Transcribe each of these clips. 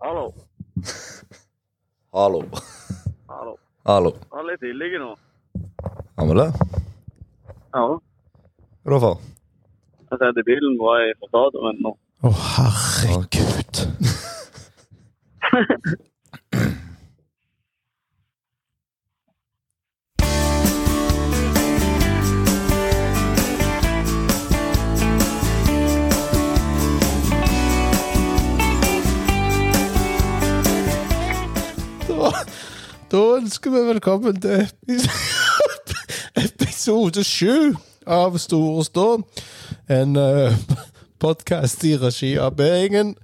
Hallo. Hallo. Hallo. Hallo. Han er litt tidlig nå. Han vel det? Ja. Hva da for? Jeg sitter i bilen på vei fra stadion nå. Å, herregud. da ønsker vi velkommen til episode sju av Store Stå. En uh, podkast i regi av B-gjengen.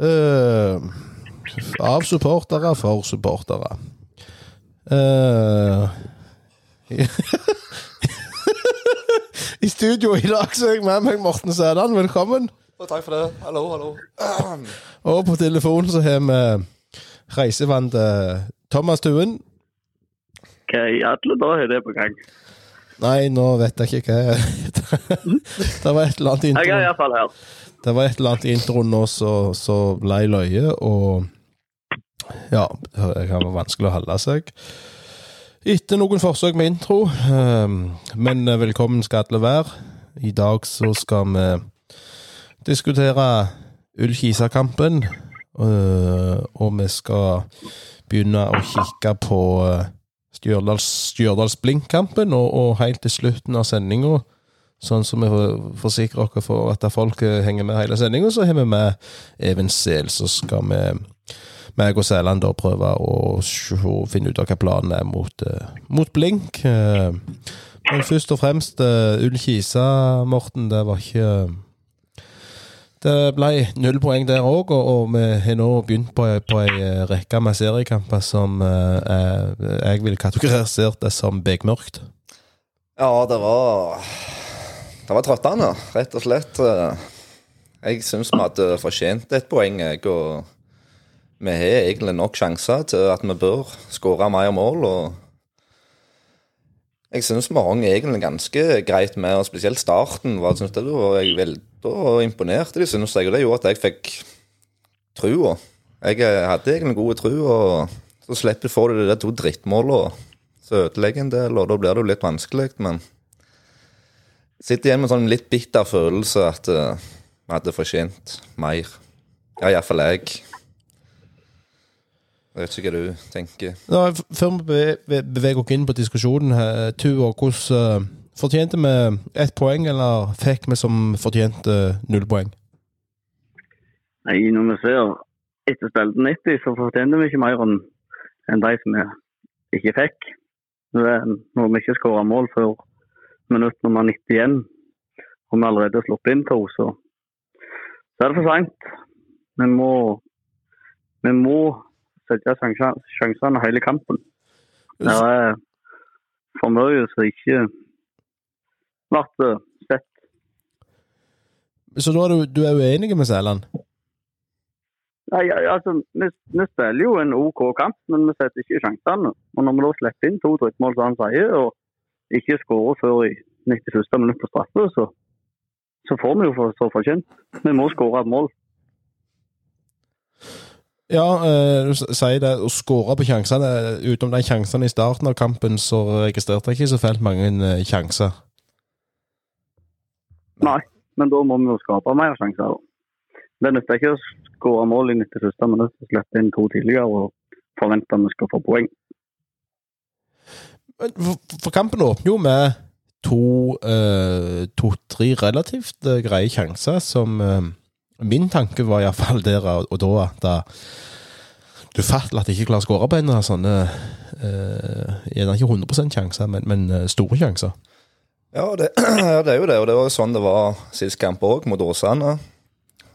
Eh, av supportere for supportere. Uh, I studio i dag så er jeg med meg Morten Sæland. Velkommen. takk for det. Hallo, hallo. Og på telefonen så har vi reisevante Thomas Tuen. Hva i alle dager er det på gang? Nei, nå vet jeg ikke hva Det var et eller annet i Jeg er iallfall her. det var et eller annet i introen nå som så ble løye, og ja, det kan være vanskelig å holde seg. Etter noen forsøk med intro, ehm, men velkommen skal alle være. I dag så skal vi diskutere Ull-Kisa-kampen, øh, og vi skal begynne å kikke på øh, Stjørdals, Stjørdals Blink-kampen, og, og helt til slutten av sendinga, sånn som vi for- forsikrer oss for at folk øh, henger med hele sendinga, så har vi med Even Sel, så skal vi meg og Sæland da prøve å finne ut av hva planen er mot, eh, mot Blink. Eh, men først og fremst Ull Kisa, Morten, det var ikke Det ble null poeng der òg, og, vi har nå begynt på, på ei eh, rekke med seriekamper som eh, er, jeg vil kategorisere det som begmørkt. Ja, det var Det var trøttende, rett og slett. Jeg syns vi hadde fortjent et poeng, jeg. Og vi har egentlig nok sjanser til at vi bør skåre mer mål. og jeg syns vi hang egentlig ganske greit med, og spesielt starten. var, synes jeg, var veldig da imponerte de, synes jeg, og det gjorde at jeg fikk trua. Jeg eh, hadde egentlig gode tru, og så slipper får du de to drittmålene. Så ødelegger en del, og da blir det jo litt vanskelig, men jeg sitter igjen med en sånn litt bitter følelse at vi uh, hadde fortjent mer. Ja, iallfall jeg. Jeg vet ikke hva du tenker. Nå, før vi beveger oss inn på diskusjonen, her, Tuva, hvordan eh, fortjente vi ett poeng, eller fikk vi som fortjente null poeng? Nei, når vi ser etter spillet 90, så fortjente vi ikke mer enn de som vi ikke fikk. Når vi- ikke skåra mål før minutt nummer 91, og vi allerede har sluppet inn to, så, så er det for seint. Vi må, vi må sette sjansene hele kampen. Det er for mye som ikke ble sett. Så da er du, du er uenig med Sæland? Nei, altså, vi, vi spiller jo en OK kamp, men vi setter ikke sjansene. Og når vi da slipper inn to drittmål, som han sier, og ikke skårer før i 91. minutt på straffe, så, så får vi jo for, så fortjent. Vi må skåre et mål. Ja, eh, du sier det. Å skåre på sjansene Utenom de sjansene i starten av kampen, så registrerte jeg ikke så fælt mange eh, sjanser. Nei, men da må vi jo skape mer sjanser. Det nytter ikke å skåre mål i 91. minutt og slippe inn to tidligere og forvente at vi skal få poeng. For, kampen åpner jo med to eh, to-tre relativt eh, greie sjanser, som eh, Min tanke var iallfall der og da at du fatter at de ikke klarer å skåre på en av sånne Gjerne ikke 100 sjanser, men, men store sjanser. Ja, det, det er jo det, og det var jo sånn det var sist kamp òg, mot Åsane.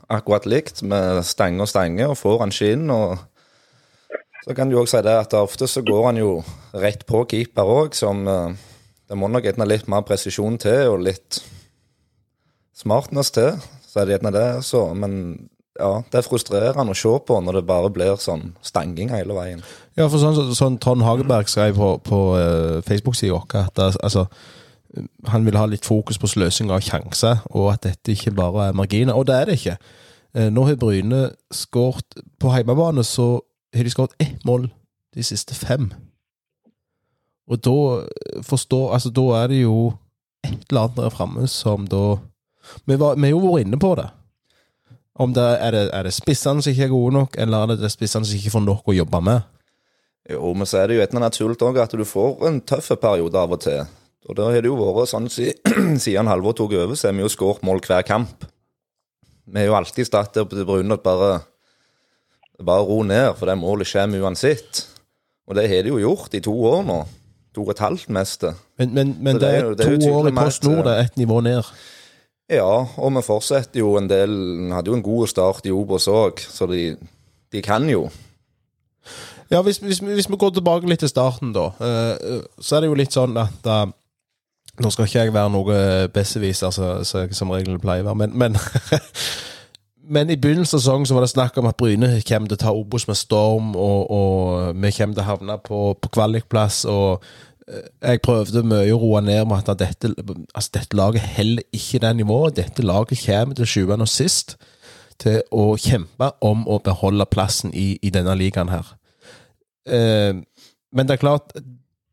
Akkurat likt, med stenge og stenge, og får han skinn. og Så kan du òg si det at ofte så går han jo rett på keeper òg, som eh, Det må nok gjerne litt mer presisjon til, og litt smartness til. Så er det gjerne det, så. Men ja, det er frustrerende å se på når det bare blir sånn stanging hele veien. Ja, for sånn, sånn Trond Hageberg skrev på, på uh, Facebook-sida vår at altså, han vil ha litt fokus på sløsing av sjanser, og at dette ikke bare er marginer. Og det er det ikke. Eh, nå har Bryne skåret På hjemmebane så har de skåret ett mål de siste fem. Og da eh, forstår Altså, da er det jo et eller annet der framme som da Vi har jo vært inne på det. Om det er det, er det spissene som ikke er gode nok, eller er det spissene som ikke får nok å jobbe med? Jo, men så er det jo et eller annet naturlig òg at du får en tøff periode av og til. Og da har det jo vært sånn siden Halvor tok over, så har vi jo skåret mål hver kamp. Vi har jo alltid stått der på Brune at bare bare ro ned, for det målet kommer uansett. Og det har de jo gjort i to år nå. To og et halvt mest. Men, men, men det, det er det er to år i Post Nord, det er ett nivå ned. Ja, og vi fortsetter jo en del Vi hadde jo en god start i Obos òg, så de, de kan jo. Ja, hvis, hvis, hvis vi går tilbake litt til starten, da, eh, så er det jo litt sånn at eh, Nå skal ikke jeg være noe besserwisser, så- som jeg som regel pleier å være, men, men Men i begynnelsen av sesongen så var det snakk om at Bryne kommer til å ta Obos med storm, og, og vi kommer til å havne på, på kvalikplass. og eh, jeg prøvde mye å roe ned med at dette, altså dette laget heller ikke det nivået. Dette laget kommer til sjuende og sist til å kjempe om å beholde plassen i, i denne ligaen her. Eh, men det er klart,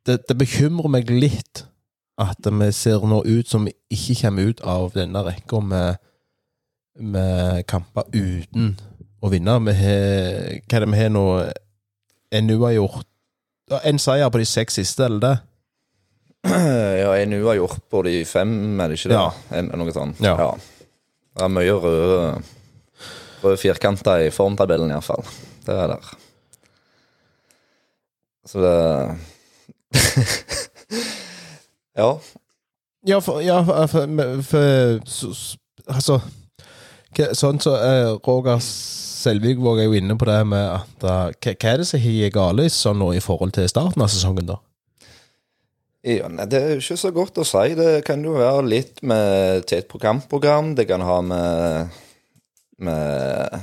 det, det bekymrer meg litt at vi ser nå ut som vi ikke kommer ut av denne rekka med, med kamper uten å vinne. Vi har, hva er det vi har nå? NU har gjort En seier på de seks siste, eller det? Ja, NU har gjort på de fem, er det ikke det? Ja. En, noe sånt. Ja. Det er mye røde, røde firkanter i formtabellen, iallfall. Det er der. Så det Ja. Ja, for, ja, for, for, så- så- Altså Sånn så uh, Roger Selvigvåg er jo inne på det med at uh, hva, er det som har galt sånn nå i forhold til starten av sesongen, da? Ja, nei, Det er jo ikke så godt å si. Det kan jo være litt med til et programprogram. Det kan ha med, med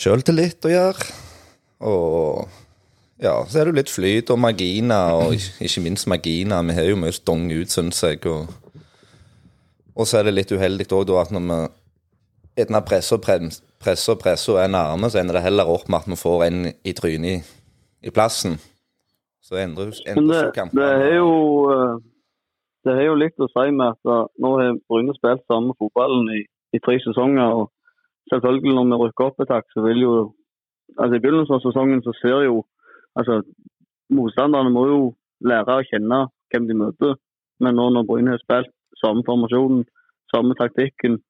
sjøltillit å gjøre. Og ja, så er det jo litt flyt og marginer, og ikke minst marginer. Vi har jo mye stong ut, syns jeg. Og, og så er det litt uheldig òg at når vi etter presser og press- presser og presser og er nærme, så ender det heller opp med at vi får en i trynet i, i plassen. Så endrer endrer det, det er jo eh, det har jo litt å si med at eh, nå har Bryne spilt samme fotballen i, i tre sesonger. og Selvfølgelig når vi rykker opp et tak, så vil jo altså I begynnelsen av sesongen så ser jo altså Motstanderne må jo lære å kjenne hvem de møter. Men nå når Bryne har spilt samme formasjonen, samme taktikken,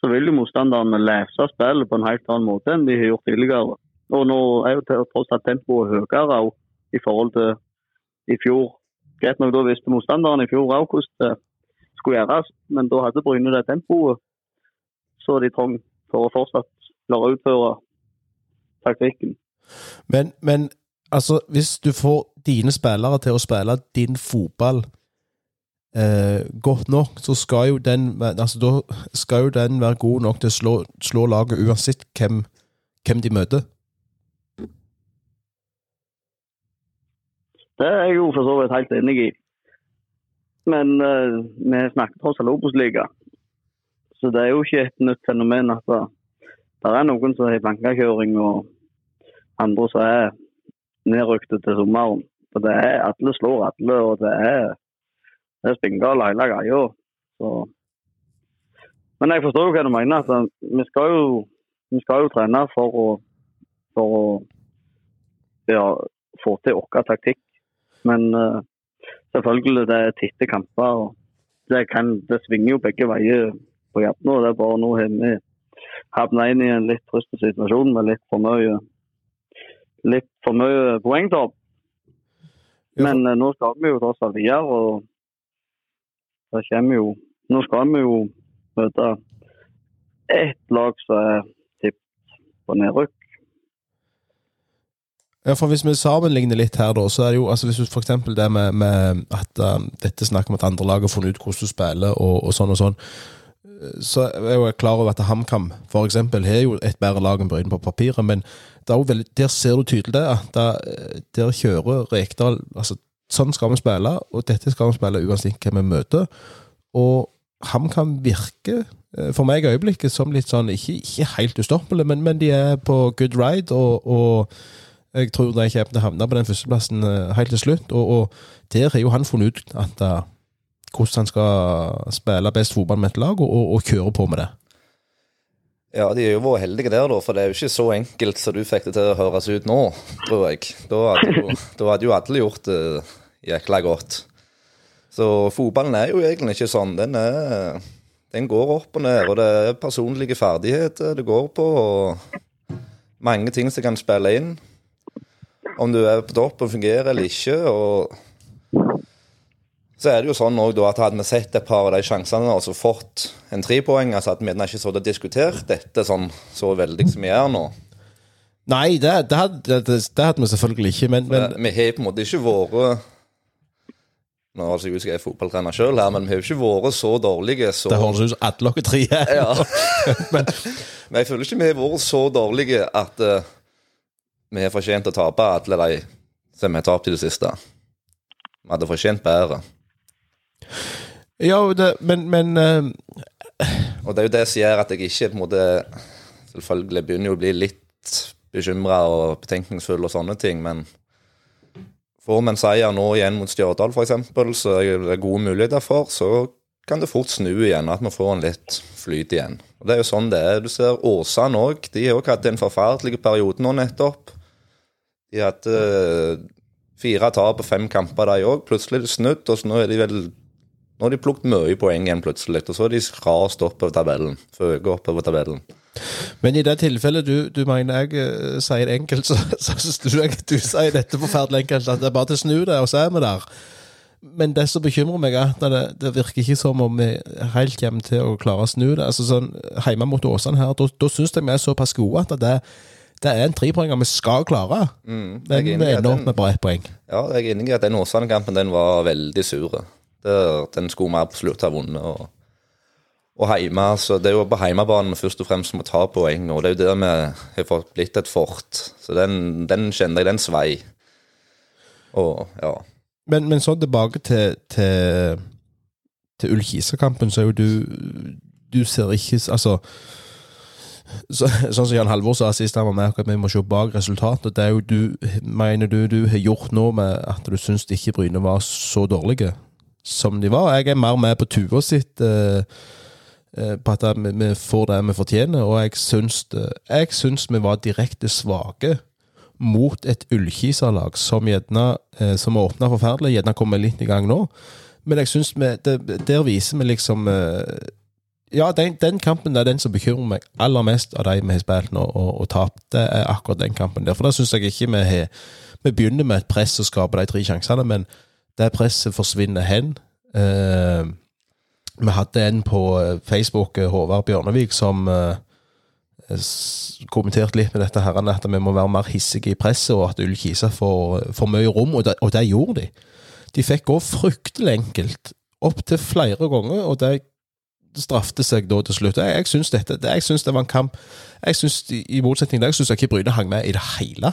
så vil jo motstanderne lese spillet på en helt annen måte enn de har gjort tidligere. Og nå er jo tross alt tempoet høyere i forhold til i fjor. Greit nok, da visste motstanderen i fjor òg hvordan det skulle gjøres, men da hadde Bryne det tempoet så de trang for å fortsatt klare å utføre taktikken. Men, men altså, hvis du får dine spillere til å spille din fotball eh, godt nok, så skal jo den altså, da skal jo den være god nok til å slå, slå laget uansett hvem, hvem de møter. Det er jeg jo for så vidt helt enig i. Men eh, vi snakket tross alt Obos-liga, så det er jo ikke et nytt fenomen at det, det er noen som har blankakjøring og andre som er nedrykte til sommeren. For det er alle slår alle, og det er, det er spinngale hele greia. Så. Men jeg forstår jo hva du mener. at vi skal jo, vi skal jo trene for å, for å ja, få til vår taktikk. Men uh, selvfølgelig, det er tette kamper. og det, kan, det svinger jo begge veier på hjertet nå. Det er bare nå har vi havna inn i en litt trist situasjon med litt for mye litt for mye poengtap. Ja, Men eh, nå skal vi jo tross alt videre, og det kommer jo Nå skal vi jo møte ett lag som er tippet på nedrykk. Ja, for Hvis vi sammenligner litt her, da, så er det jo altså hvis du for det med, med at um, dette snakker om at andre lag har funnet ut hvordan du spiller, og, og sånn og sånn, eh, så er jeg klar over at HamKam eksempel har jo et bedre lag enn Bryne på papiret, men veldig, der ser du tydelig det. eh, Der kjører Rekdal altså Sånn skal vi spille, og dette skal vi spille uansett hvem vi møter. Og HamKam virker eh, for meg i øyeblikket som litt sånn, ikke, ikke helt ustoppelige, men, men de er på good ride, og, og jeg tror de kommer til å havne på den førsteplassen eh, helt til slutt. Og, og der har jo han funnet ut at, uh, hvordan han skal spille best fotball med et lag, og, og, og kjøre på med det. Ja, de er jo vært heldige der, da, for det er jo ikke så enkelt som du fikk det til å høres ut nå, tror jeg. Da hadde jo, da hadde jo alle gjort det jækla godt. Så fotballen er jo egentlig ikke sånn. Den, er, den går opp og ned, og det er personlige ferdigheter det går på, og mange ting som kan spille inn. Om du er på topp og fungerer eller ikke. og så er det jo sånn også, da, at Hadde vi sett et par av de sjansene og så fått en trepoeng, så hadde vi ikke så diskutert dette sånn så veldig som vi gjør nå. Nei, det, det, hadde, det, det hadde vi selvfølgelig ikke, men, men... Vi har på en måte ikke vært Nå har jeg er fotballtrener sjøl her, men vi har jo ikke vært så dårlige så Det høres ut som alle dere tre er. Ja. men, men jeg føler ikke vi har vært så dårlige at uh, vi har fortjent å tape alle de som vi har tapt i det siste. Vi hadde fortjent bedre. Ja, det, men, men uh... Og det er jo det som gjør at jeg ikke på en måte Selvfølgelig begynner jo å bli litt bekymra og betenkningsfull og sånne ting, men får vi en seier nå igjen mot Stjørdal f.eks., så er det gode muligheter for, så kan det fort snu igjen, at vi får en litt flyt igjen. Og Det er jo sånn det er. Du ser Åsane òg. De har òg hatt en forferdelig periode nå nettopp. De hadde fire tap på fem kamper, de òg. Plutselig er det snudd, og så nå er de vel nå har de plukket mye poeng igjen plutselig, og så har de rast oppover tabellen. Føket oppover tabellen. Men i det tilfellet du, du mener jeg uh, sier det enkelt, så, så syns du jeg du sier dette forferdelig enkelt, at det er bare til å snu det, og så er vi der. Men det som bekymrer meg, er at det, det virker ikke som om vi helt kommer til å klare å snu det. Altså sånn, Hjemme mot Åsane her, da syns jeg vi er såpass gode at det, det er en trepoenger vi skal klare. Mm, vi ender opp med bare ett poeng. Ja, jeg er enig i at den Åsane-kampen den var veldig sur. Den skulle vi absolutt ha vunnet. Og, og heime, så Det er jo på hjemmebane vi først og fremst må ta poeng, og det er jo der vi har fått blitt et fort. Så den, den kjenner jeg, den svei. Og, ja. Men, men så tilbake til, til, til Ullkisa-kampen, så er jo du Du ser ikke Altså så, sånn som Jan Halvor sa sist han var med, at vi må se bak resultatet. Det er jo du, mener du du har gjort nå med at du syns ikke Bryne var så dårlige? Som de var. Jeg er mer med på Tuva sitt eh, på at vi, vi, får det vi fortjener, og jeg syns, jeg syns vi var direkte svake mot et Ullkisa-lag som gjerne uh, som åpna forferdelig, gjerne kommer litt i gang nå. Men jeg syns der viser vi liksom eh, ja, den, den, kampen er den som bekymrer meg aller mest av de vi har spilt nå og, og tapt. Det er akkurat den kampen der. For da syns jeg ikke vi har Vi begynner med et press og skaper de tre sjansene, men det presset forsvinner hen. Eh, vi hadde en på eh, Facebook, eh, Håvard Bjørnevik, som eh, kommenterte litt med dette her, at vi må være mer hissige i presset, og at Ull Kisa får, for mye rom, og det, og det, gjorde de. De fikk gå fryktelig enkelt, opptil flere ganger, og det strafte seg da til slutt. Jeg, jeg syns det, det var en kamp jeg synes, I motsetning til deg syns jeg ikke Bryne hang med i det hele.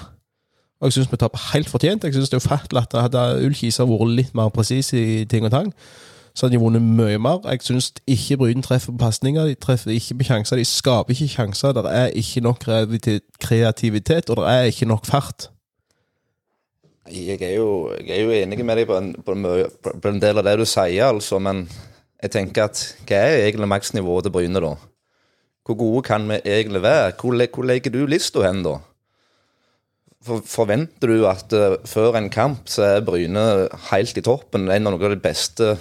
Og jeg syns vi taper helt fortjent. Jeg syns det er ufattelig at hadde Ullkisa vært litt mer presis i ting og tang, så hadde de vunnet mye mer. Jeg syns ikke Bryden treffer på pasninger, de treffer ikke på sjanser. De skaper ikke sjanser. Det er ikke nok kreativitet, og det er ikke nok fart. Jeg er jo, jeg er jo enig med deg på en, på, en, på en, del av det du sier, altså, men jeg tenker at hva er egentlig maksnivået til Bryne, da? Hvor gode kan vi egentlig være? Hvor, hvor legger du lista hen, da? For, forventer du at uh, før en kamp så er Bryne helt i toppen, en av noen av de beste,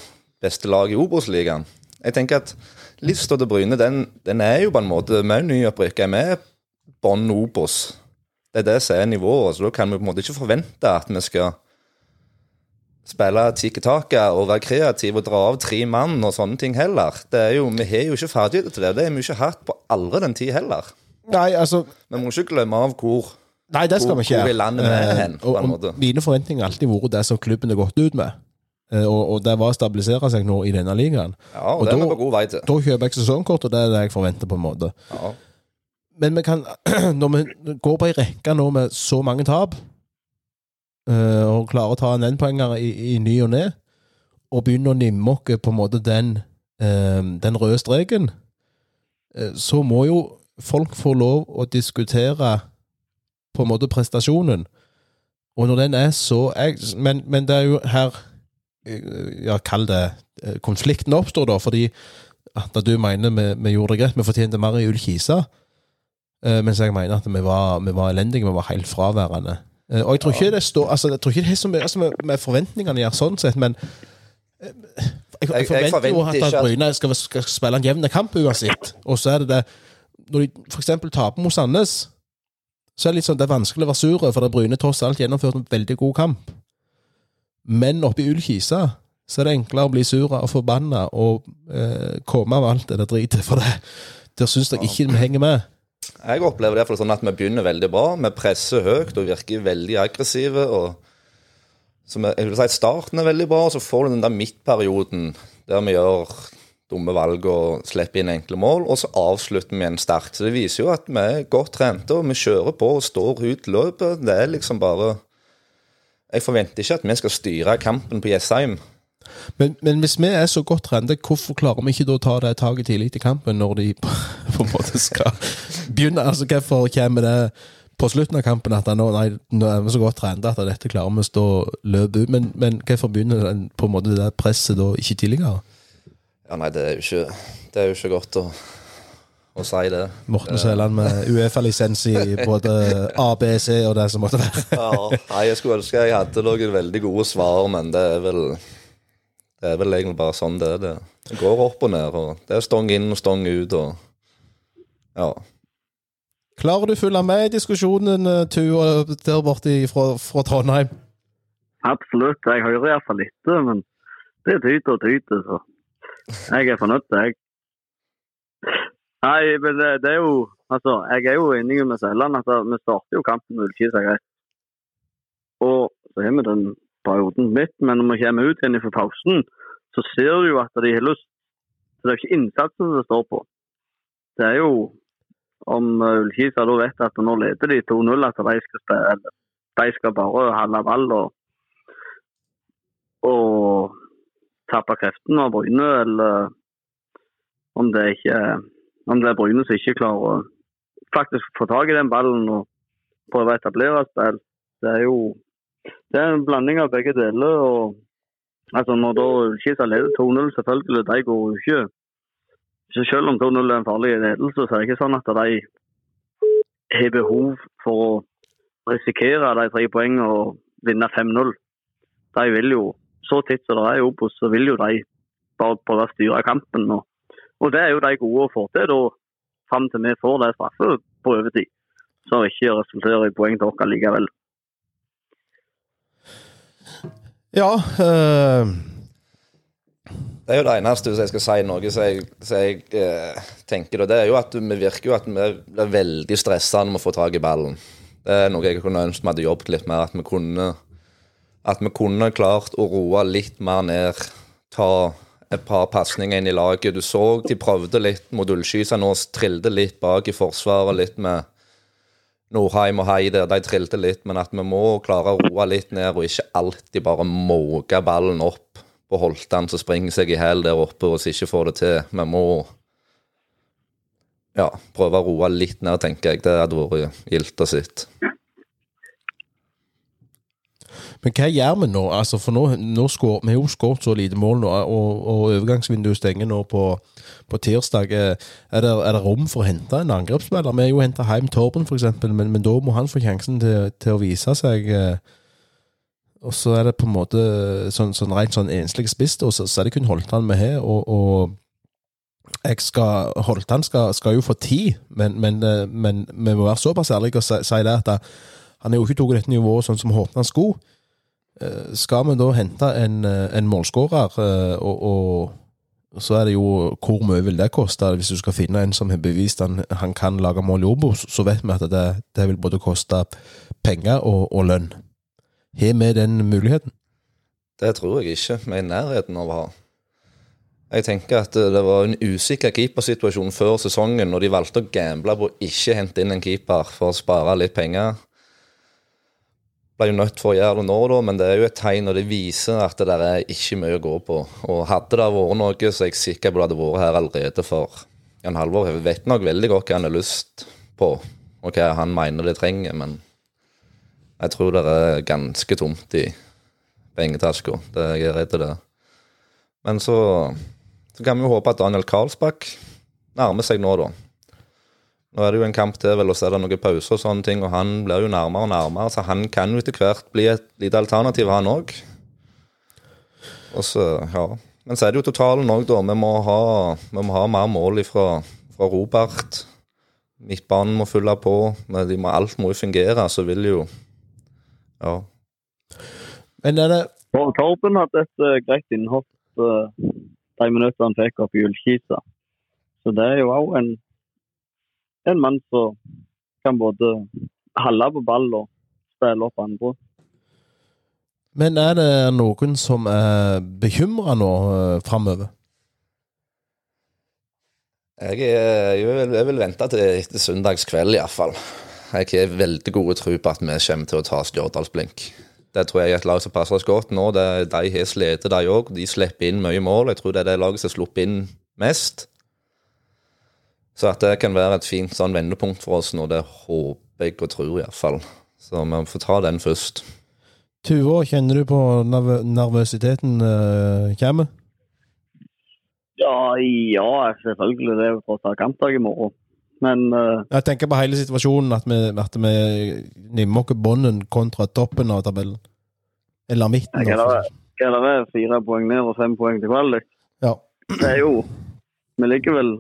beste lag i Obos-ligaen? Jeg tenker at lista til Bryne den, den, er jo på en måte med nyopprykka, vi er bånn Obos. Det er det som er nivået. så Da kan vi på en måte ikke forvente at vi skal spille tikki-taka og være kreative og dra av tre mann og sånne ting heller. Det er jo, Vi har jo ikke ferdigheter til det. Det har vi ikke hatt på aldri den tid heller. Nei, altså... Vi må ikke glemme av hvor Nei, det skal vi ikke. Hvor i landet vi hen, på en måte. Mine forventninger har alltid vært det som klubben har gått ut med. Eh, og, og, det var å stabilisere seg nå i denne ligaen. Ja, og, og det er vi på god vei til. Da kjøper jeg sesongkort, og det er det jeg forventer, på en måte. Ja. Men vi kan, når vi går på ei rekke nå med så mange tap, eh, og klarer å ta en N-poenger i, i ny og ne, og begynner å nimme oss på en måte den, eh, den røde streken, eh, så må jo folk få lov å diskutere på en måte prestasjonen. Og når den er så jeg, men, men det er jo her eh, Ja, kall det eh, Konflikten oppstår, da, fordi at du mener vi, vi gjorde det greit, vi fortjente mer i Ullkisa. Uh, mens jeg mener at vi var, vi var elendige, vi var helt fraværende. Og jeg tror ikke det står altså, Jeg tror ikke det er så mye altså, med, forventningene gjør sånn sett, men jeg, jeg, forventer forventer jo at at- Bryne skal, skal spille en jevn kamp uansett. Og så er det det Når de f.eks. taper mot Sandnes, så er det litt sånn, det er vanskelig å være sur, for det Bryne tross alt gjennomført en veldig god kamp. Men oppe i Ullkisa så er det enklere å bli sur og forbanna og eh, komme av alt det der dritet, for det der syns jeg ikke vi henger med. Jeg opplever det fall sånn at vi begynner veldig bra. Vi presser høyt og virker veldig aggressive. og så jeg vil si Starten er veldig bra, og så får du den der midtperioden der vi gjør dumme valg og slipper inn enkle mål, og så avslutter vi en sterk. Så det viser jo at vi er godt trente, og vi kjører på og står ut løpet. Det er liksom bare Jeg forventer ikke at vi skal styre kampen på Jessheim. Men, men hvis vi er så godt trente, hvorfor klarer vi ikke da å ta det taket tidlig i kampen når de på en måte skal begynne? Altså, Hvorfor kommer det på slutten av kampen at nå, nei, nå er vi så godt trente at dette klarer vi å stå løpet ut? Men, men hvorfor begynner den, på en måte det presset da ikke tidligere? Ja, nei, det er jo ikke, det er jo ikke godt å, å si det. Morten Søland med Uefa-lisens i både A, B, C og det som måtte være. Ja, nei, jeg skulle ønske jeg hadde noen veldig gode svar, men det er vel Det er vel egentlig bare sånn det er. Det, det går opp og ned, og det er stong inn og stong ut, og Ja. Klarer du å følge med i diskusjonen, Tua, Tu, og der borte fra, fra Trondheim? Absolutt. Jeg hører iallfall litt, men det tyter og tyter, så jeg er fornøyd, jeg. Nei, men det, det er jo Altså, jeg er jo enig med Sæland at vi starter jo kampen med Ullkisa greit. Og så har vi den perioden midt, men når vi kommer ut igjen fra pausen, så ser du jo at de har lyst. Så det er ikke innsatsen det står på. Det er jo om eh, Ullkisa da vet at nå leder de 2-0, at de skal spille de skal bare holde ball og, og tappe kreftene av Bryne, eller om det ikke om det er Bryne som ikke klarer å faktisk få tak i den ballen og prøve å etablere spill. Det er jo det er en blanding av begge deler. og altså Når da Skisa leder 2-0, selvfølgelig, de går jo ikke Selv om 2-0 er en farlig ledelse, så er det ikke sånn at de har behov for å risikere de tre poengene og vinne 5-0. De vil jo, så titt som det er i Obos, så vil jo de bare prøve å styre kampen. Og, og det er jo de gode å få til da, fram til vi får det straffe på overtid. Så ikke resulterer i poeng til oss likevel. Ja øh... Det er jo det eneste hvis jeg skal si noe som jeg, så jeg eh, tenker, og det er jo at vi virker jo at vi blir veldig stressa når vi får tak i ballen. Det er noe jeg kunne ønske vi hadde jobbet litt mer, at vi kunne at vi kunne klart å roe litt mer ned. Ta et par pasninger inn i laget. Du så de prøvde litt mot Ullskisa nå, trilte litt bak i forsvaret, litt med Nordheim og Heide. De trilte litt, men at vi må klare å roe litt ned, og ikke alltid bare måke ballen opp på Holtan som springer seg i hæl der oppe og ikke får det til. Vi må ja, prøve å roe litt ned, tenker jeg. Det hadde vært gildt å sitt. Men hva gjør vi nå? Altså, for nå, nå skår, Vi har jo skåret så lite mål nå, og, og overgangsvinduet stenger nå på, på tirsdag. Er det, er det rom for å hente en angrepsspiller? Vi har jo henta hjem Torben, f.eks., men, men da må han få sjansen til, til å vise seg. eh, Og så er det på en måte sånn, sånn rent sånn enslig spiss, og så, så er det kun Holtan vi har. og, og jeg skal, Holtan skal, skal jo få tid, men, men, eh, men vi må være såpass ærlige og si, si det at eh, han har jo ikke tatt dette nivået sånn som han skulle. Eh, Skal vi da hente en, eh, en målskårer, eh, og, og så er det jo hvor mye vil det koste hvis du skal finne en som har bevist han, han kan lage mål i Obos, så vet vi at det, det vil både koste penger og, og lønn. Har vi den muligheten? Det tror jeg ikke vi er i nærheten av å ha. Jeg tenker at det var en usikker keepersituasjon før sesongen, når de valgte å gamble på å ikke hente inn en keeper for å spare litt penger. Ble jo nødt for å gjøre det nå, da, men det er jo et tegn, og det viser at det der er ikke mye å gå på. Og hadde det vært noe, så er jeg sikker på at det hadde vært her allerede for Jan Halvor vet nok veldig godt hva han har lyst på, og hva han mener det trenger, men jeg tror det er ganske tomt i pengetaska. Jeg er jeg redd det. Men så, så kan vi jo håpe at Daniel Karlsbakk nærmer seg nå, da. Nå er det jo en kamp til, vel, og så er det noen pauser og sånne ting, og han blir jo nærmere og nærmere, så han kan jo etter hvert bli et lite alternativ, han òg. Og så, ja. Men så er det jo totalen òg, da. Vi må, ha, vi må ha mer mål fra, fra Robert. Midtbanen må fylle på. Men de må, alt må jo fungere, så vil jo Ja. Men er det Torben hadde et uh, greit innhopp uh, de minuttene han fikk opp i Ullkisa. Så det er jo òg en, en mann som kan både holde på ball og spille opp andre. Men er det noen som er bekymra nå uh, framover? Jeg, jeg, vil, jeg vil vente til etter søndagskveld, iallfall. Jeg har veldig gode tro på at vi kommer til å ta Stjørdalsblink. Det tror jeg er et lag som passer oss godt nå. Det, de har slitt, de òg. De slipper inn mye mål. Jeg tror det er det laget som har sluppet inn mest. Så at det kan være et fint sånn vendepunkt for oss nå, det håper jeg og tror iallfall. Så vi får ta den først. Tuva, kjenner du på nerv nervøsiteten uh, kommer? Ja, ja, selvfølgelig. Det er jo tross alt kampdag i morgen. Men uh, Jeg tenker på hele situasjonen, at vi, at vi nimmer oss bånden kontra toppen av tabellen. Eller midten. Hva er det fire poeng ned og fem poeng til kvalik. Ja. Det er jo Vi ligger vel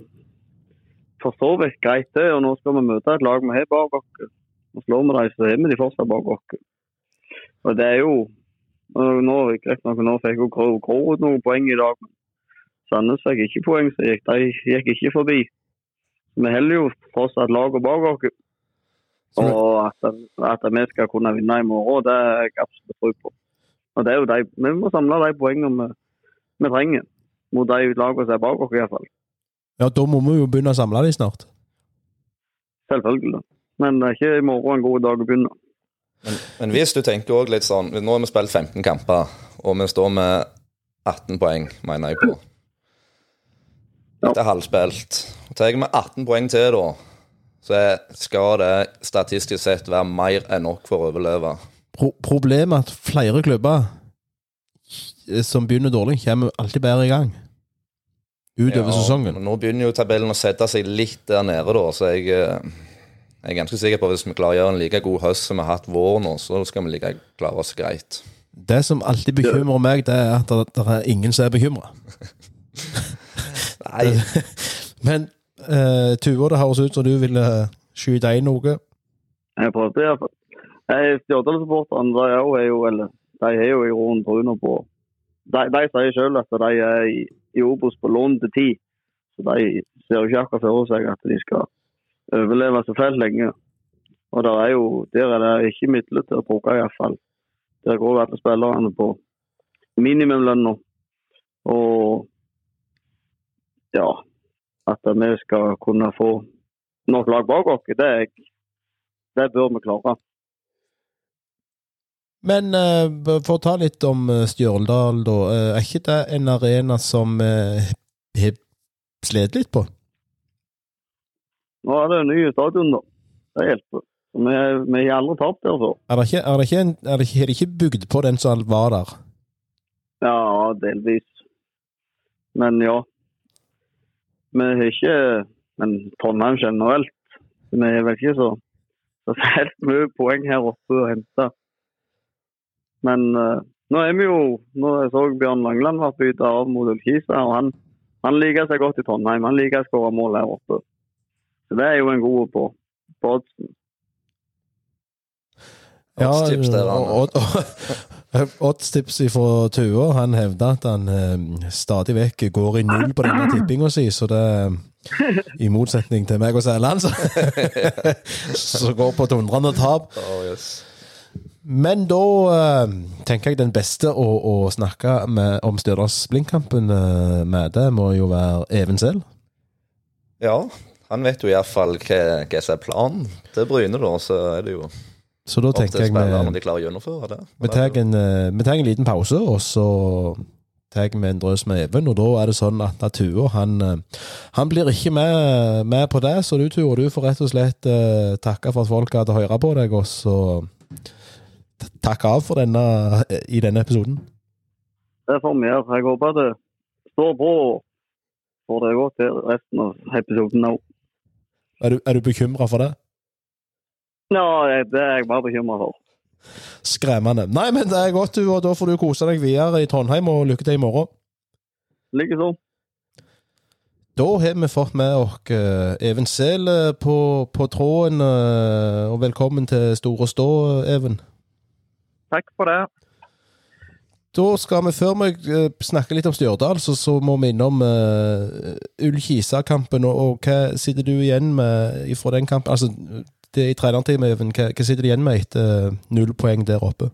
for så vidt greit, det. Og nå skal vi møte et lag vi har bak oss. Og slår vi dem, så har vi de fortsatt bak oss. Og det er jo nå, Greit nok, nå fikk jo Grå noen poeng i dag. men Sandnes fikk ikke poeng, så gikk, de gikk ikke forbi. Vi holder jo fortsatt laget bak oss. Og at, at vi skal kunne vinne i morgen, det er jeg absolutt tro på. Og det er jo de, Vi må samle de poengene vi, vi trenger mot de lagene som er bak oss, iallfall. Ja, da må vi jo begynne å samle de snart. Selvfølgelig. Men det er ikke i morgen en god dag å begynne. Men, men hvis du tenker også litt sånn Nå har vi spilt 15 kamper, og vi står med 18 poeng, mener jeg på. Etter halvspilt. Tar med 18 poeng til, da, så skal det statistisk sett være mer enn nok for å overleve. Pro problemet er at flere klubber eh, som begynner dårlig, kommer alltid bedre i gang. Utover Ja, sesongen. Nå begynner jo tabellen å sette seg litt der nede, da, så jeg, eh, jeg er ganske sikker på at hvis vi klarer å gjøre en like god høst som vi har hatt vår nå, så skal vi like klare oss greit. Det som alltid bekymrer meg, det er at det, er ingen som er bekymra. Nei, Men uh, Tuva, det høres ut som du ville skyte inn noe. Jeg prøvde iallfall. Stjørdal-supporterne er er jo, eller, de er jo i roen trynet på De, de sier selv at de er i, i Obos på lån til tid. Så de ser jo ikke akkurat for seg at de skal overleve så fælt lenge. Og der er jo der er det ikke midler til å bruke, iallfall. Der går alle spillerne på minimumlønna. Og ja At vi skal kunne få nok lag bak oss, det, det bør vi klare. Men uh, for å ta litt om eh, Stjørdal, da. Uh, er ikke det en arena som uh, har slitt litt på? Nå er det en ny stadion, da. Det hjelper. Vi, har aldri tapt der før. Er det ikke, er det ikke, en, er det ikke, har de ikke bygd på den som var der? Ja, delvis. Men ja. Vi har ikke Men Trondheim generelt. Vi har vel ikke så, så helt mye poeng her oppe å hente. Men uh, nå er vi jo Nå så Bjørn Langland var bytta av mot Ullkisa, og han, han liker seg godt i Trondheim. Han liker å skåre mål her oppe. Så det er jo en god på, på oddsen. Ja, Oddstips fra Tua. Han hevder at han eh, stadig vekk går i null på denne tippinga si, så det I motsetning til meg og Sæland, så, så går på dundrende tap. oh, yes. Men da eh, tenker jeg den beste å, å snakke med, om Stjørdals-Blindkampen eh, med, det må jo være Even selv. Ja, han vet jo iallfall hva, hva som er planen til Bryne, da, så er det jo Så da opp til spillerne om de klarer å gjennomføre det. vi tar en, eh, en liten pause, og så tar med en drøs med Even, og da er det sånn at Tuo han, eh, han blir ikke med, med, på det, så du Tuo, du får rett og slett uh, takke for at folk hadde høre på deg, og så takke av for denne, i denne episoden. Det får vi gjøre. Jeg håper det står på får det godt til resten av episoden òg. Er du, er du bekymra for det? Ja, det er jeg bare bekymra for. Skremmende. Nei, men det er godt, du, og da får du kose deg videre i Trondheim, og lykke til i morgen. Likeså. Da har vi fått med oss uh, Even Sehl på, på, tråden, uh, og velkommen til Store Stå, Even. Takk for det. Da skal vi, før vi uh, snakker litt om Stjørdal, så, så må vi innom uh, Ull-Kisa-kampen. Og, og, hva sitter du igjen med fra den kampen? Altså, det i trenerteamet, Even. Hva, hva sitter du igjen med etter null poeng der oppe?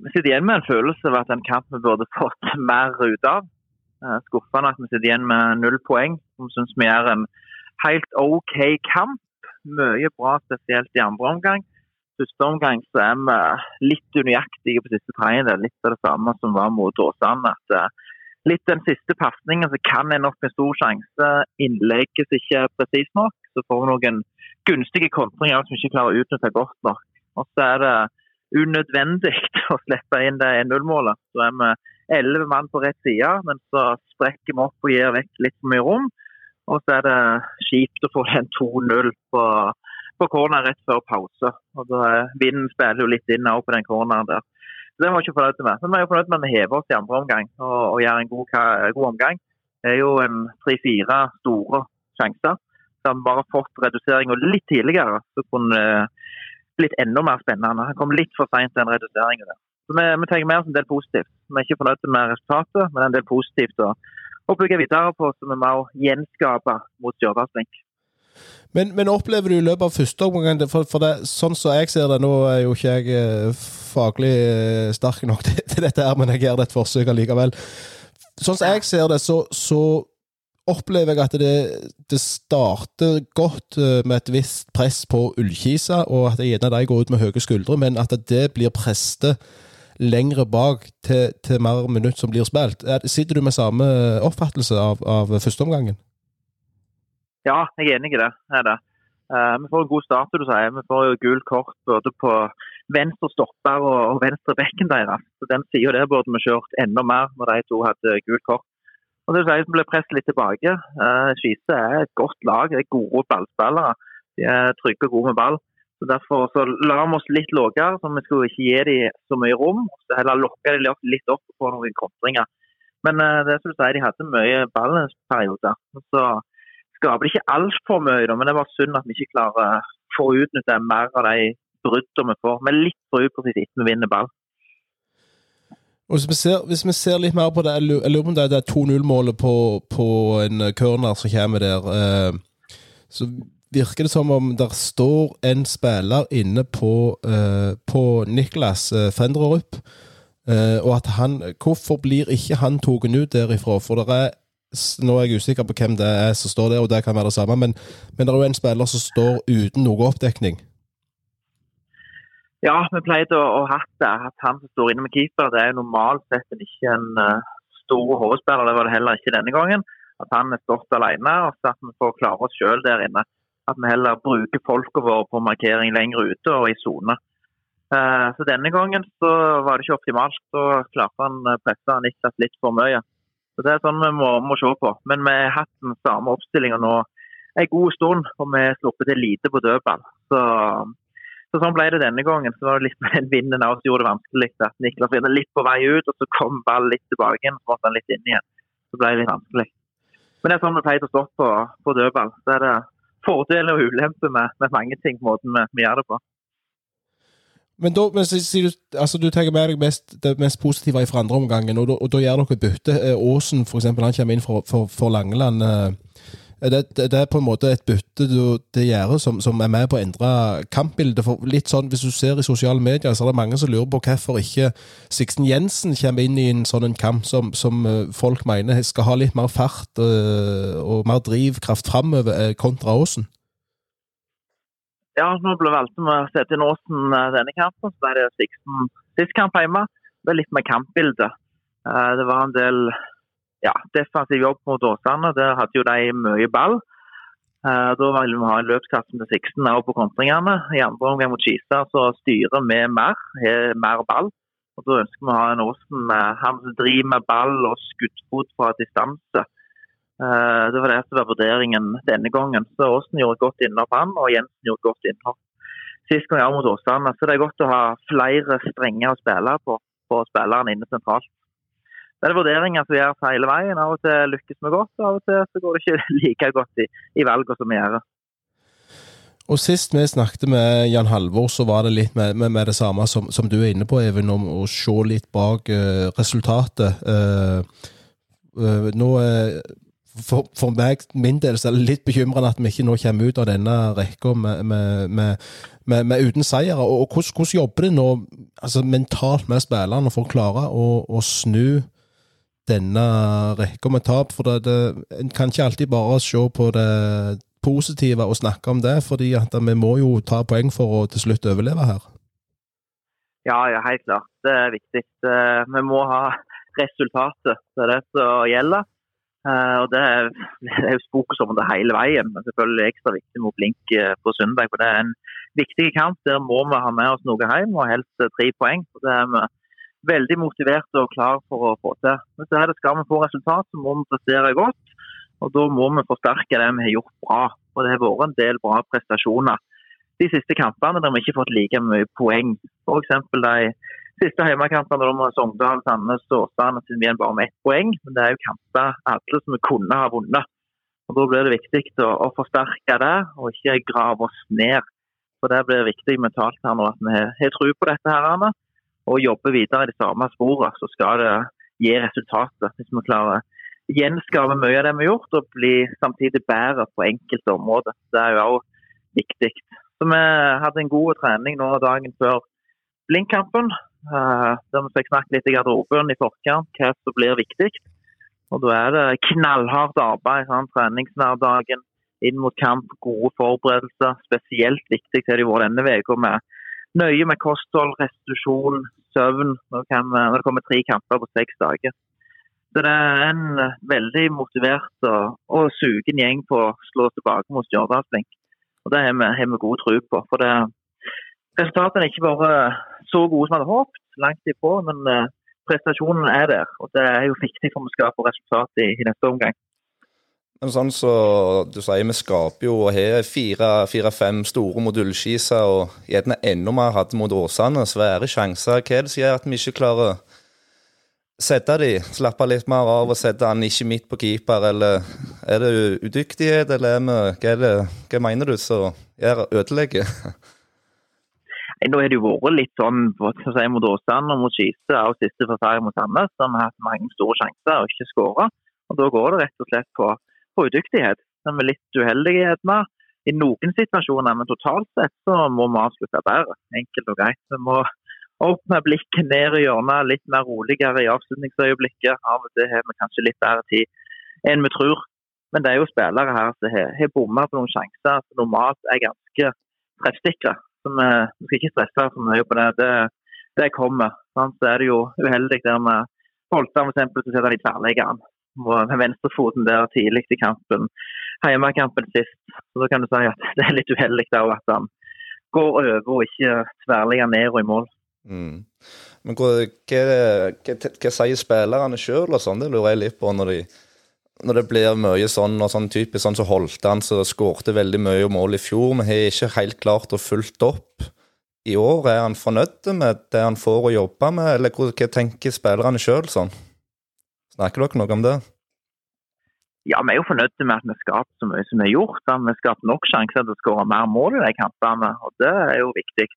Vi sitter igjen med en følelse av at den kampen vi burde fått mer ut av. Skuffende at vi sitter igjen med null poeng. Som syns vi gjør en helt OK kamp. Mye bra, spesielt i andre omgang. Første omgang så er vi litt unøyaktige på siste tredjedel. Litt av det samme som var mot Åsane. at eh, Litt den siste pasningen så kan en nok med stor sjanse. Innlegges ikke presist nok. Så får vi noen gunstige kontringer som ikke klarer å utnytte godt nok. Og så er det unødvendig å slippe inn det 1-0-målet. Så er vi elleve mann på rett side, men så sprekker vi opp og gir vekk litt for mye rom. Og så er det kjipt å få den 2-0 på, på corner rett før pause. Og da Vinden spiller jo litt inn på den corneren der. Så Det var ikke fornøyd med. Men vi er jo fornøyd med å heve oss i andre omgang og, og gjøre en god, god, omgang. Det er jo en tre-fire store sjanser. Så har vi bare fått reduseringa litt tidligere, så kunne det blitt enda mer spennende. Han kom litt for seint den reduseringa. Så vi, vi tar med oss en del positivt. Vi er ikke fornøyd med resultatet, men en del positivt å, å bygge videre på, så vi må gjenskape mot Stjørdalsblink. Men, men, opplever du i løpet av første omgang for, for det, Sånn som jeg ser det, nå er jo ikke jeg eh, faglig eh, sterk nok til, til dette, her, men jeg gjør det et forsøk allikevel. Sånn som jeg ser det, så, så opplever jeg at det, det, starter godt eh, med et visst press på Ullkisa, og at gjerne de går ut med høye skuldre, men at det blir presset lengre bak til, til mer minutt som blir spilt. Sitter du med samme oppfattelse av, av førsteomgangen? Ja, jeg er enig i det. Er det. Uh, vi får en god start, du sier. Vi får jo gult kort både på venstre stopper og, venstre bekken deres. Så Den sida der burde vi kjørt enda mer når de to hadde gult kort. Og det sier, Vi ble presset litt tilbake. Uh, Skise er et godt lag. Det er gode ballspillere. De er trygge og gode med ball. Så Derfor så la vi oss litt lavere, så vi skulle ikke gi dem så mye rom. Så heller lokke dem litt opp på noen kontringer. Men uh, det som du sier, de hadde mye ballperioder. Så skaper det ikke altfor mye, men det er bare synd at vi ikke klarer å utnytte mer av de bruddene vi får. Men litt for upresis etter vi vinner ball. Hvis vi, ser, hvis vi, ser, litt mer på det, jeg lurer på om det er 2-0-målet på, på, en corner som kommer der. Eh, så virker det som om der står en spiller inne på, eh, på Niklas Fenderup. Eh, og at han Hvorfor blir ikke han tatt ut derifra? For det er nå er jeg usikker på hvem det er som står der, og det kan være det samme, men, men det er jo en spiller som står uten noe oppdekning. Ja, vi pleide å, å ha det. At han som står inne med keeper, det er normalt sett ikke en uh, stor hovedspiller. Det var det heller ikke denne gangen. At han er stått alene, og så at vi får klare oss sjøl der inne. At vi heller bruker folka våre på markering lenger ute og i sone. Uh, så denne gangen så var det ikke optimalt. Så klarte han presse Niklas litt for mye. Så Det er sånn vi må, må se på. Men vi har hatt den samme oppstillinga nå en god stund, og vi har sluppet til lite på dødball. Så, så, sånn ble det denne gangen. Så var det litt med den vinden som gjorde det vanskelig. At Niklas var litt på vei ut, og så kom ballen litt tilbake igjen. Så måtte han litt inn igjen. Så ble det litt vanskelig. Men det er sånn vi pleier å stå på, på dødball. Så er det fordeler og ulemper med, med, mange ting, måten vi, vi gjør det på. Men da, men sier du, altså du tenker med deg mest, det mest positive fra andre omgangen, og, og da gjør dere bytte. Aasen for eksempel, han kommer inn for, for, for Langeland. Det, det, det, er på en måte et bytte det gjør som, som, er med på å endre kampbildet? For litt sånn, Hvis du ser i sosiale medier, så er det mange som lurer på hvorfor ikke Sixten Jensen kommer inn i en sånn en kamp som, som, folk mener skal ha litt mer fart og mer drivkraft framover kontra Aasen ja, nå ble valgte vi å sette inn Åsen eh, denne kampen. Så ble det Sixten sist kamp hjemme. det er litt med kampbildet. Eh, det var en del ja, defensiv jobb mot Åsane. Der hadde jo de mye ball. Eh, da ville vi ha en løpskasse med Sixten også på kontringene. I andre omgang mot Kisa så styrer vi mer, har mer ball. Og Da ønsker vi å ha en Åsen med han driver med ball og skuddfot fra distanse. Eh, Det var det som var vurderingen denne gangen. Så Åsen gjorde godt innhopp, han, og Jensen gjorde godt innhopp. Sist gang jeg mot Åsane, så det er godt å ha flere strenger å spille på for spillerne inne sentralt. Det er vurderinger som gjøres hele veien. Av og til lykkes vi godt, og av og til så går det ikke like godt i, i valgene som vi gjør. Og Sist vi snakket med Jan Halvor, så var det litt med, med, med det samme som, som, du er inne på, Even, om å se litt bak uh, resultatet. Uh, uh, nå for, for, meg, min del, så er det litt bekymrende at vi ikke nå kommer ut av denne rekka med, med, med, uten seire. Og, og hvordan, hvordan, jobber det nå altså mentalt med spillerne for å klare å, å snu denne rekka med tap? For det, det, en kan ikke alltid bare se på det positive og snakke om det, fordi at vi må jo ta poeng for å til slutt overleve her. Ja, ja, helt klart. Det er viktig. Vi må ha resultatet. Det er det som gjelder. Eh, og Det er, det er fokus om det hele veien, men selvfølgelig ekstra viktig mot Blink eh, på søndag. for Det er en viktig kamp. Der må vi ha med oss noe hjem, og helst tre poeng. for Det er vi veldig motiverte og klare for å få til. Men så er det Skal vi få resultat, så må vi prestere godt. Og Da må vi forsterke det vi har gjort bra. Og Det har vært en del bra prestasjoner de siste kampene der vi ikke har fått like mye poeng. F.eks. de siste hjemmekampene med Sogndal, Sandnes og Åsane siden vi er bare med ett poeng. Men det er jo kamper alle som vi kunne ha vunnet. Og Da blir det viktig å, å forsterke det, og ikke grave oss ned. For Det blir viktig mentalt her nå at vi har tro på dette her, Anna, og jobber videre i de samme sporene. Så skal det gi resultater. Hvis vi klarer å gjenskape mye av det vi har gjort, og bli samtidig bedre på enkelte områder. Det er jo også viktig. Så Vi hadde en god trening nå dagen før Blinkkampen. Der vi fikk snakket litt i garderoben i forkant hva som blir viktig. Og Da er det knallhardt arbeid. Sånn, Treningshverdagen inn mot kamp, gode forberedelser. Spesielt viktig har det vært denne uka med nøye med kosthold, restitusjon, søvn. Når det, kommer tre kamper på seks dager. Så det er en veldig motivert og, og sugen gjeng på å slå tilbake mot Stjørdalsblink. Og Det har vi, har vi god tro på. for det, Resultatene er ikke bare så gode som vi hadde håpet, langt ifra. Men uh, prestasjonen er der. og Det er jo viktig for å skape resultat i, i neste omgang. Men sånn så du sier, vi skaper jo og har fire-fem store modullskiser, og gjerne enda mer hadde mot Åsane. Svære sjanser. Hva er det som gjør at vi ikke klarer å sette de, slappe litt mer av og sette han ikke midt på keeper, eller er det udyktighet, eller er vi, hva, er det, hva mener du som ødelegger? Nå har det jo vært litt sånn si, mot Åsane og mot Skise og siste forsvarer mot Sandnes, som har hatt mange store sjanser og ikke skåra. Da går det rett og slett på, på udyktighet. er litt uheldighet med i noen situasjoner, men totalt sett så må vi avslutte bedre. Enkelt og greit. Vi må med blikket ned i hjørnet, litt mer roligere i avslutningsøyeblikket. Av og til har vi kanskje litt bedre tid enn vi tror. Men det er jo spillere her som har bomma på noen sjanser som normalt er ganske treffsikre. Så vi, vi, skal ikke stresse for mye på det. Det, det kommer. Sant? Så er det jo uheldig der med Folstad f.eks. så setter han i tverrleggeren med venstrefoten der tidlig i kampen. Hjemmekampen sist. Så da kan du si at det er litt uheldig at han går over og ikke tverrligger ned og i mål. Mm. Men hva, hva, hva, hva, sier spillerne sjøl og sånn? Det lurer jeg litt på når, de, når det blir mye sånn og sånn typisk sånn så så han, så skårte veldig mye mål i fjor, men har ikke helt klart å fulgt opp i år. Er han fornøyd med det han får å jobbe med, eller hva, tenker spillerne sjøl sånn? Snakker dere noe om det? Ja, Vi er jo fornøyd med at vi har skapt så mye som vi har gjort. Da. Vi skapt nok sjanser til å skåre mer mål i de kampene, og det er jo viktig.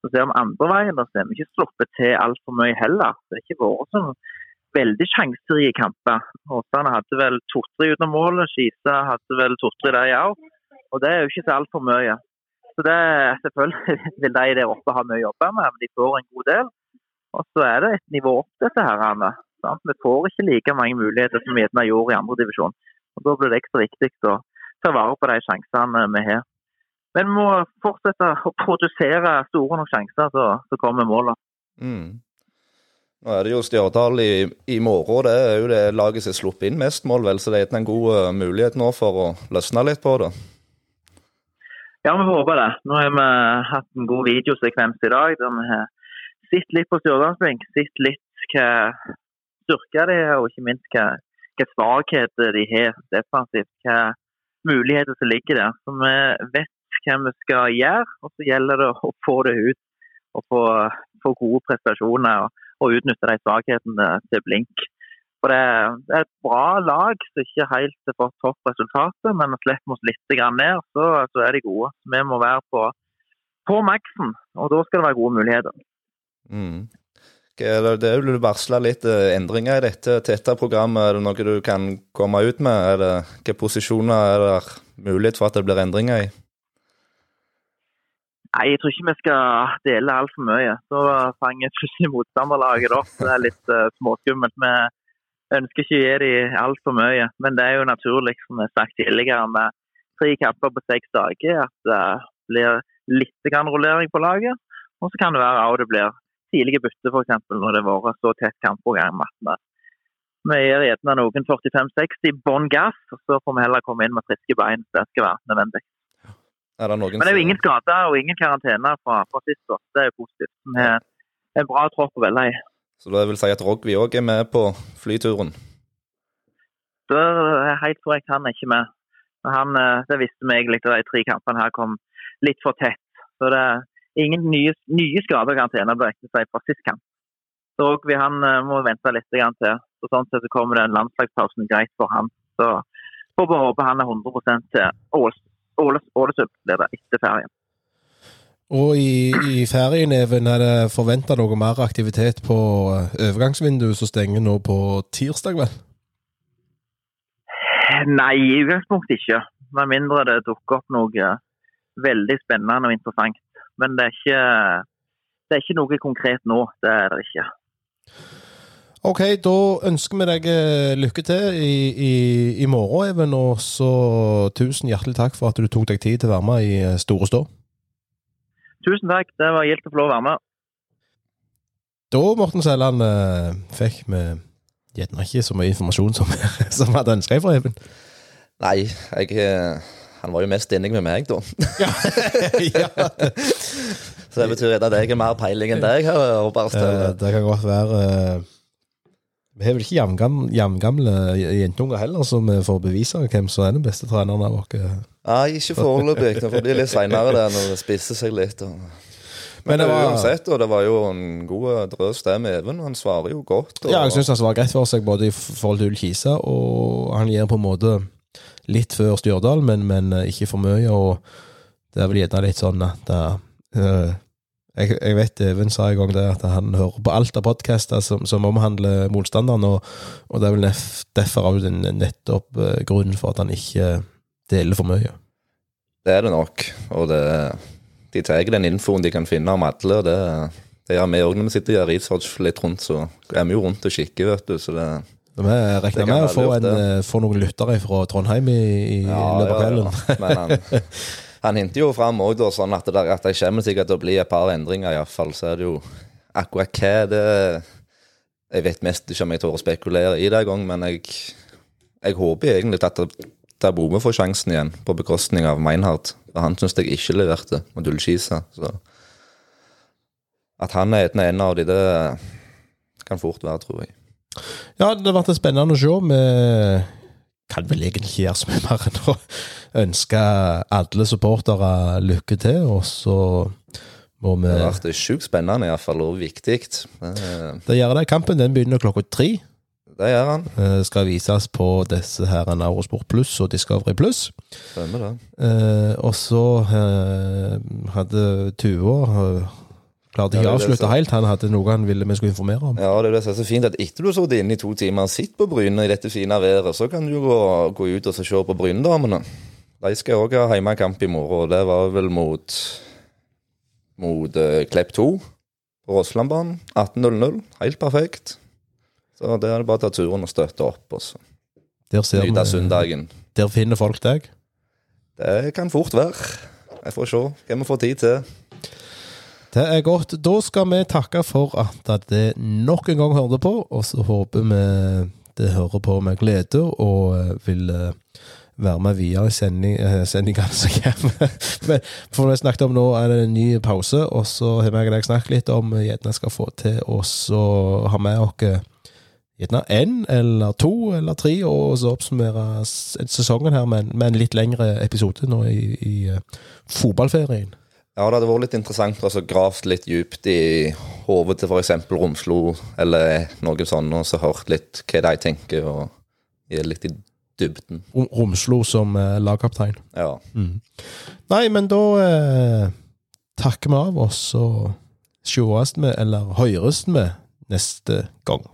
Så ser vi andre veien, så ser vi ikke sluppet til altfor mye heller. Det er ikke vært sånn veldig sjanserike kamper. Åsane hadde vel to-tre utenom målet, Skisa hadde vel to-tre der òg. Og det er jo ikke så altfor mye. Så det Selvfølgelig vil de der oppe ha mye å jobbe med, men de får en god del. Og så er det et nivå opp, dette her. Anne. Vi får ikke like mange muligheter som vi gjerne gjorde i andre divisjon. Og Da blir det ekstra viktig å ta vare på de sjansene vi har. Men vi må fortsette å produsere store nok sjanser, så, så kommer målene. Mm. Nå er det jo Stjørdal i, i morgen. Det er jo det laget som har sluppet inn mest mål, vel, så det er en god uh, mulighet nå for å løsne litt på det. Ja, vi håper det. Nå har vi hatt en god videosekvens i dag der vi har sett litt på Stjørdalsblink. Sett litt hva styrker de har, og ikke minst hva, hva svakheter de har defensivt. Hva muligheter som ligger der. Så vi vet hva vi skal gjøre, og så gjelder det å få det ut og få, få gode prestasjoner og, og, utnytte de svakhetene til blink. For det, er et bra lag som ikke helt har fått topp resultatet, men slipper oss litt ned, så, så, er de gode. Vi må være på, på maksen, og da skal det være gode muligheter. Mm. Det er jo varsla litt eh, endringer i dette tette programmet. Er det noe du kan komme ut med? Er det, hvilke posisjoner er det mulighet for at det blir endringer i? Nei, Jeg tror ikke vi skal dele altfor mye. Så fanger plutselig motstanderlaget opp. Det er litt uh, småskummelt. Vi ønsker ikke å gi dem altfor mye. Men det er jo naturlig, som jeg har sagt tidligere, med tre kamper på seks dager, at det blir litt rullering på laget. Og så kan det være at det blir tidlige bytter, f.eks. når det har vært så tett kampprogram. at vi gir gjerne noen 45-60 bånn gass, og så får vi heller komme inn med friske bein det skal være nødvendig. Er det noen Men det er jo ingen skader og ingen karantene fra, fra sist. Så det er jo positivt. Det er en bra tropp å velge i. Så det vil si at Rogvi òg er med på flyturen? Det er helt korrekt, han er ikke med. Han, eh, det visste vi egentlig da de tre kampene her kom litt for tett. Så det er ingen nye, nye skader og karantener ble ekte seg fra sist kamp. Så Rogvi han eh, må vente litt til. Så sånn sett så kommer den landslagspausen greit for han. Så får vi håpe han er 100 til Ålesund Ålesund blir det etter ferien. Og i, i ferien, Even, er det forventa noe mer aktivitet på eh, overgangsvinduet som stenger nå på tirsdag, vel? Nei, i utgangspunktet ikke. Med mindre det dukker opp noe veldig spennende og interessant. Men det er ikke, det er ikke noe konkret nå. Det er det ikke. Ok, da ønsker vi deg eh, lykke til i, i, i morgen, Even. Og så tusen hjertelig takk for at du tok deg tid til å være med i eh, Store stå. Tusen takk. Det var gildt å få lov å være med. Da, Morten Sæland, eh, fikk vi gjerne ikke så mye informasjon som vi hadde ønska fra Even. Nei, jeg Han var jo mest enig med meg, da. ja, ja. Så det betyr at jeg har mer peiling enn deg. Her, det kan godt være. Vi har vel ikke jevngamle, jevngamle jentunger heller, så vi får bevise hvem som er den beste treneren av oss. Nei, ikke foreløpig. Det får bli litt seinere når det spisser seg litt. Og... Men, Men det var uansett, og det var jo en god drøs det med Even. Han svarer jo godt. Og... Ja, jeg syns han svarer greit for seg, både i forhold til Ull Kisa, og han gir på en måte litt før Stjørdal, men, men ikke for mye. Og det er vel gjerne litt sånn at uh, jeg, jeg, vet Even sa en gang det at han hører på alt av podkaster som, som, omhandler motstanderen, og, og, det er vel derfor òg nettopp uh, grunnen for at han ikke deler for mye. Det er det nok, og det, de tar den infoen de kan finne om alle. og det, det gjør vi òg når vi sitter og gjør research litt rundt, så er vi jo rundt og kikker, vet du. så det... Vi regner med å få, en, eh, få, noen lyttere fra Trondheim i, i ja, løpet av kvelden. Ja, ja. Men han, Han hinter jo fram òg sånn at det, at det kommer sikkert til å bli et par endringer, iallfall. Så er det jo akkurat hva det Jeg vet mest ikke om jeg tør å spekulere i det engang, men jeg, jeg, håper egentlig at det er Bome får sjansen igjen, på bekostning av Meinhardt. For han syns jeg ikke leverte mot Dulcisa. Så at han er en av de, det kan fort være, tror jeg. Ja, det har vært spennende å se. med kan vel egentlig gjøre så mye mer enn å ønske alle supportere lykke til, og så må vi Det vært sjukt spennende iallfall, og viktig. Det gjør det. Kampen den begynner klokka tre. Det gjør han. Det skal vises på disse her Eurosport Pluss og Discovery Pluss. Stemmer det. Eh, og så eh, hadde Tuva klarte ikke å avslutte helt. Han hadde noe han ville vi skulle informere om. Ja, det er det som er så fint at etter du har sittet inne i to timer og sett på Bryne i dette fine været, så kan du gå, gå ut og se på Brynedamene. De skal òg ha hjemmekamp i morgen, og det var vel mot mot uh, Klepp 2 på Rosslandbanen. 18.00. Helt perfekt. Så der er det bare å ta turen og støtte opp. og så Nyte søndagen. Der finner folk deg? Det kan fort være. Jeg får se hva vi får tid til. Det er godt. Da skal vi takke for at det nok en gang hørte på, og så håper vi det hører på med glede og eh, vil eh, være med videre i eh, sendingene som kommer. Men for vi snakket om nå, er det en ny pause, og så har vi og snakket litt om gjerne skal få til å ha med oss gjerne én eller to eller tre, og så oppsummere sesongen her med, med en litt lengre episode nå i, i fotballferien. Ja, det hadde vært litt interessant å gravd litt djupt i hodet til f.eks. Romslo, eller noe sånt, og så hørt litt hva de tenker, og gi litt i dybden. Romslo som eh, lagkaptein. Ja. Nei, men da eh, takker vi av, oss, og sees vi, eller høres vi, neste gang.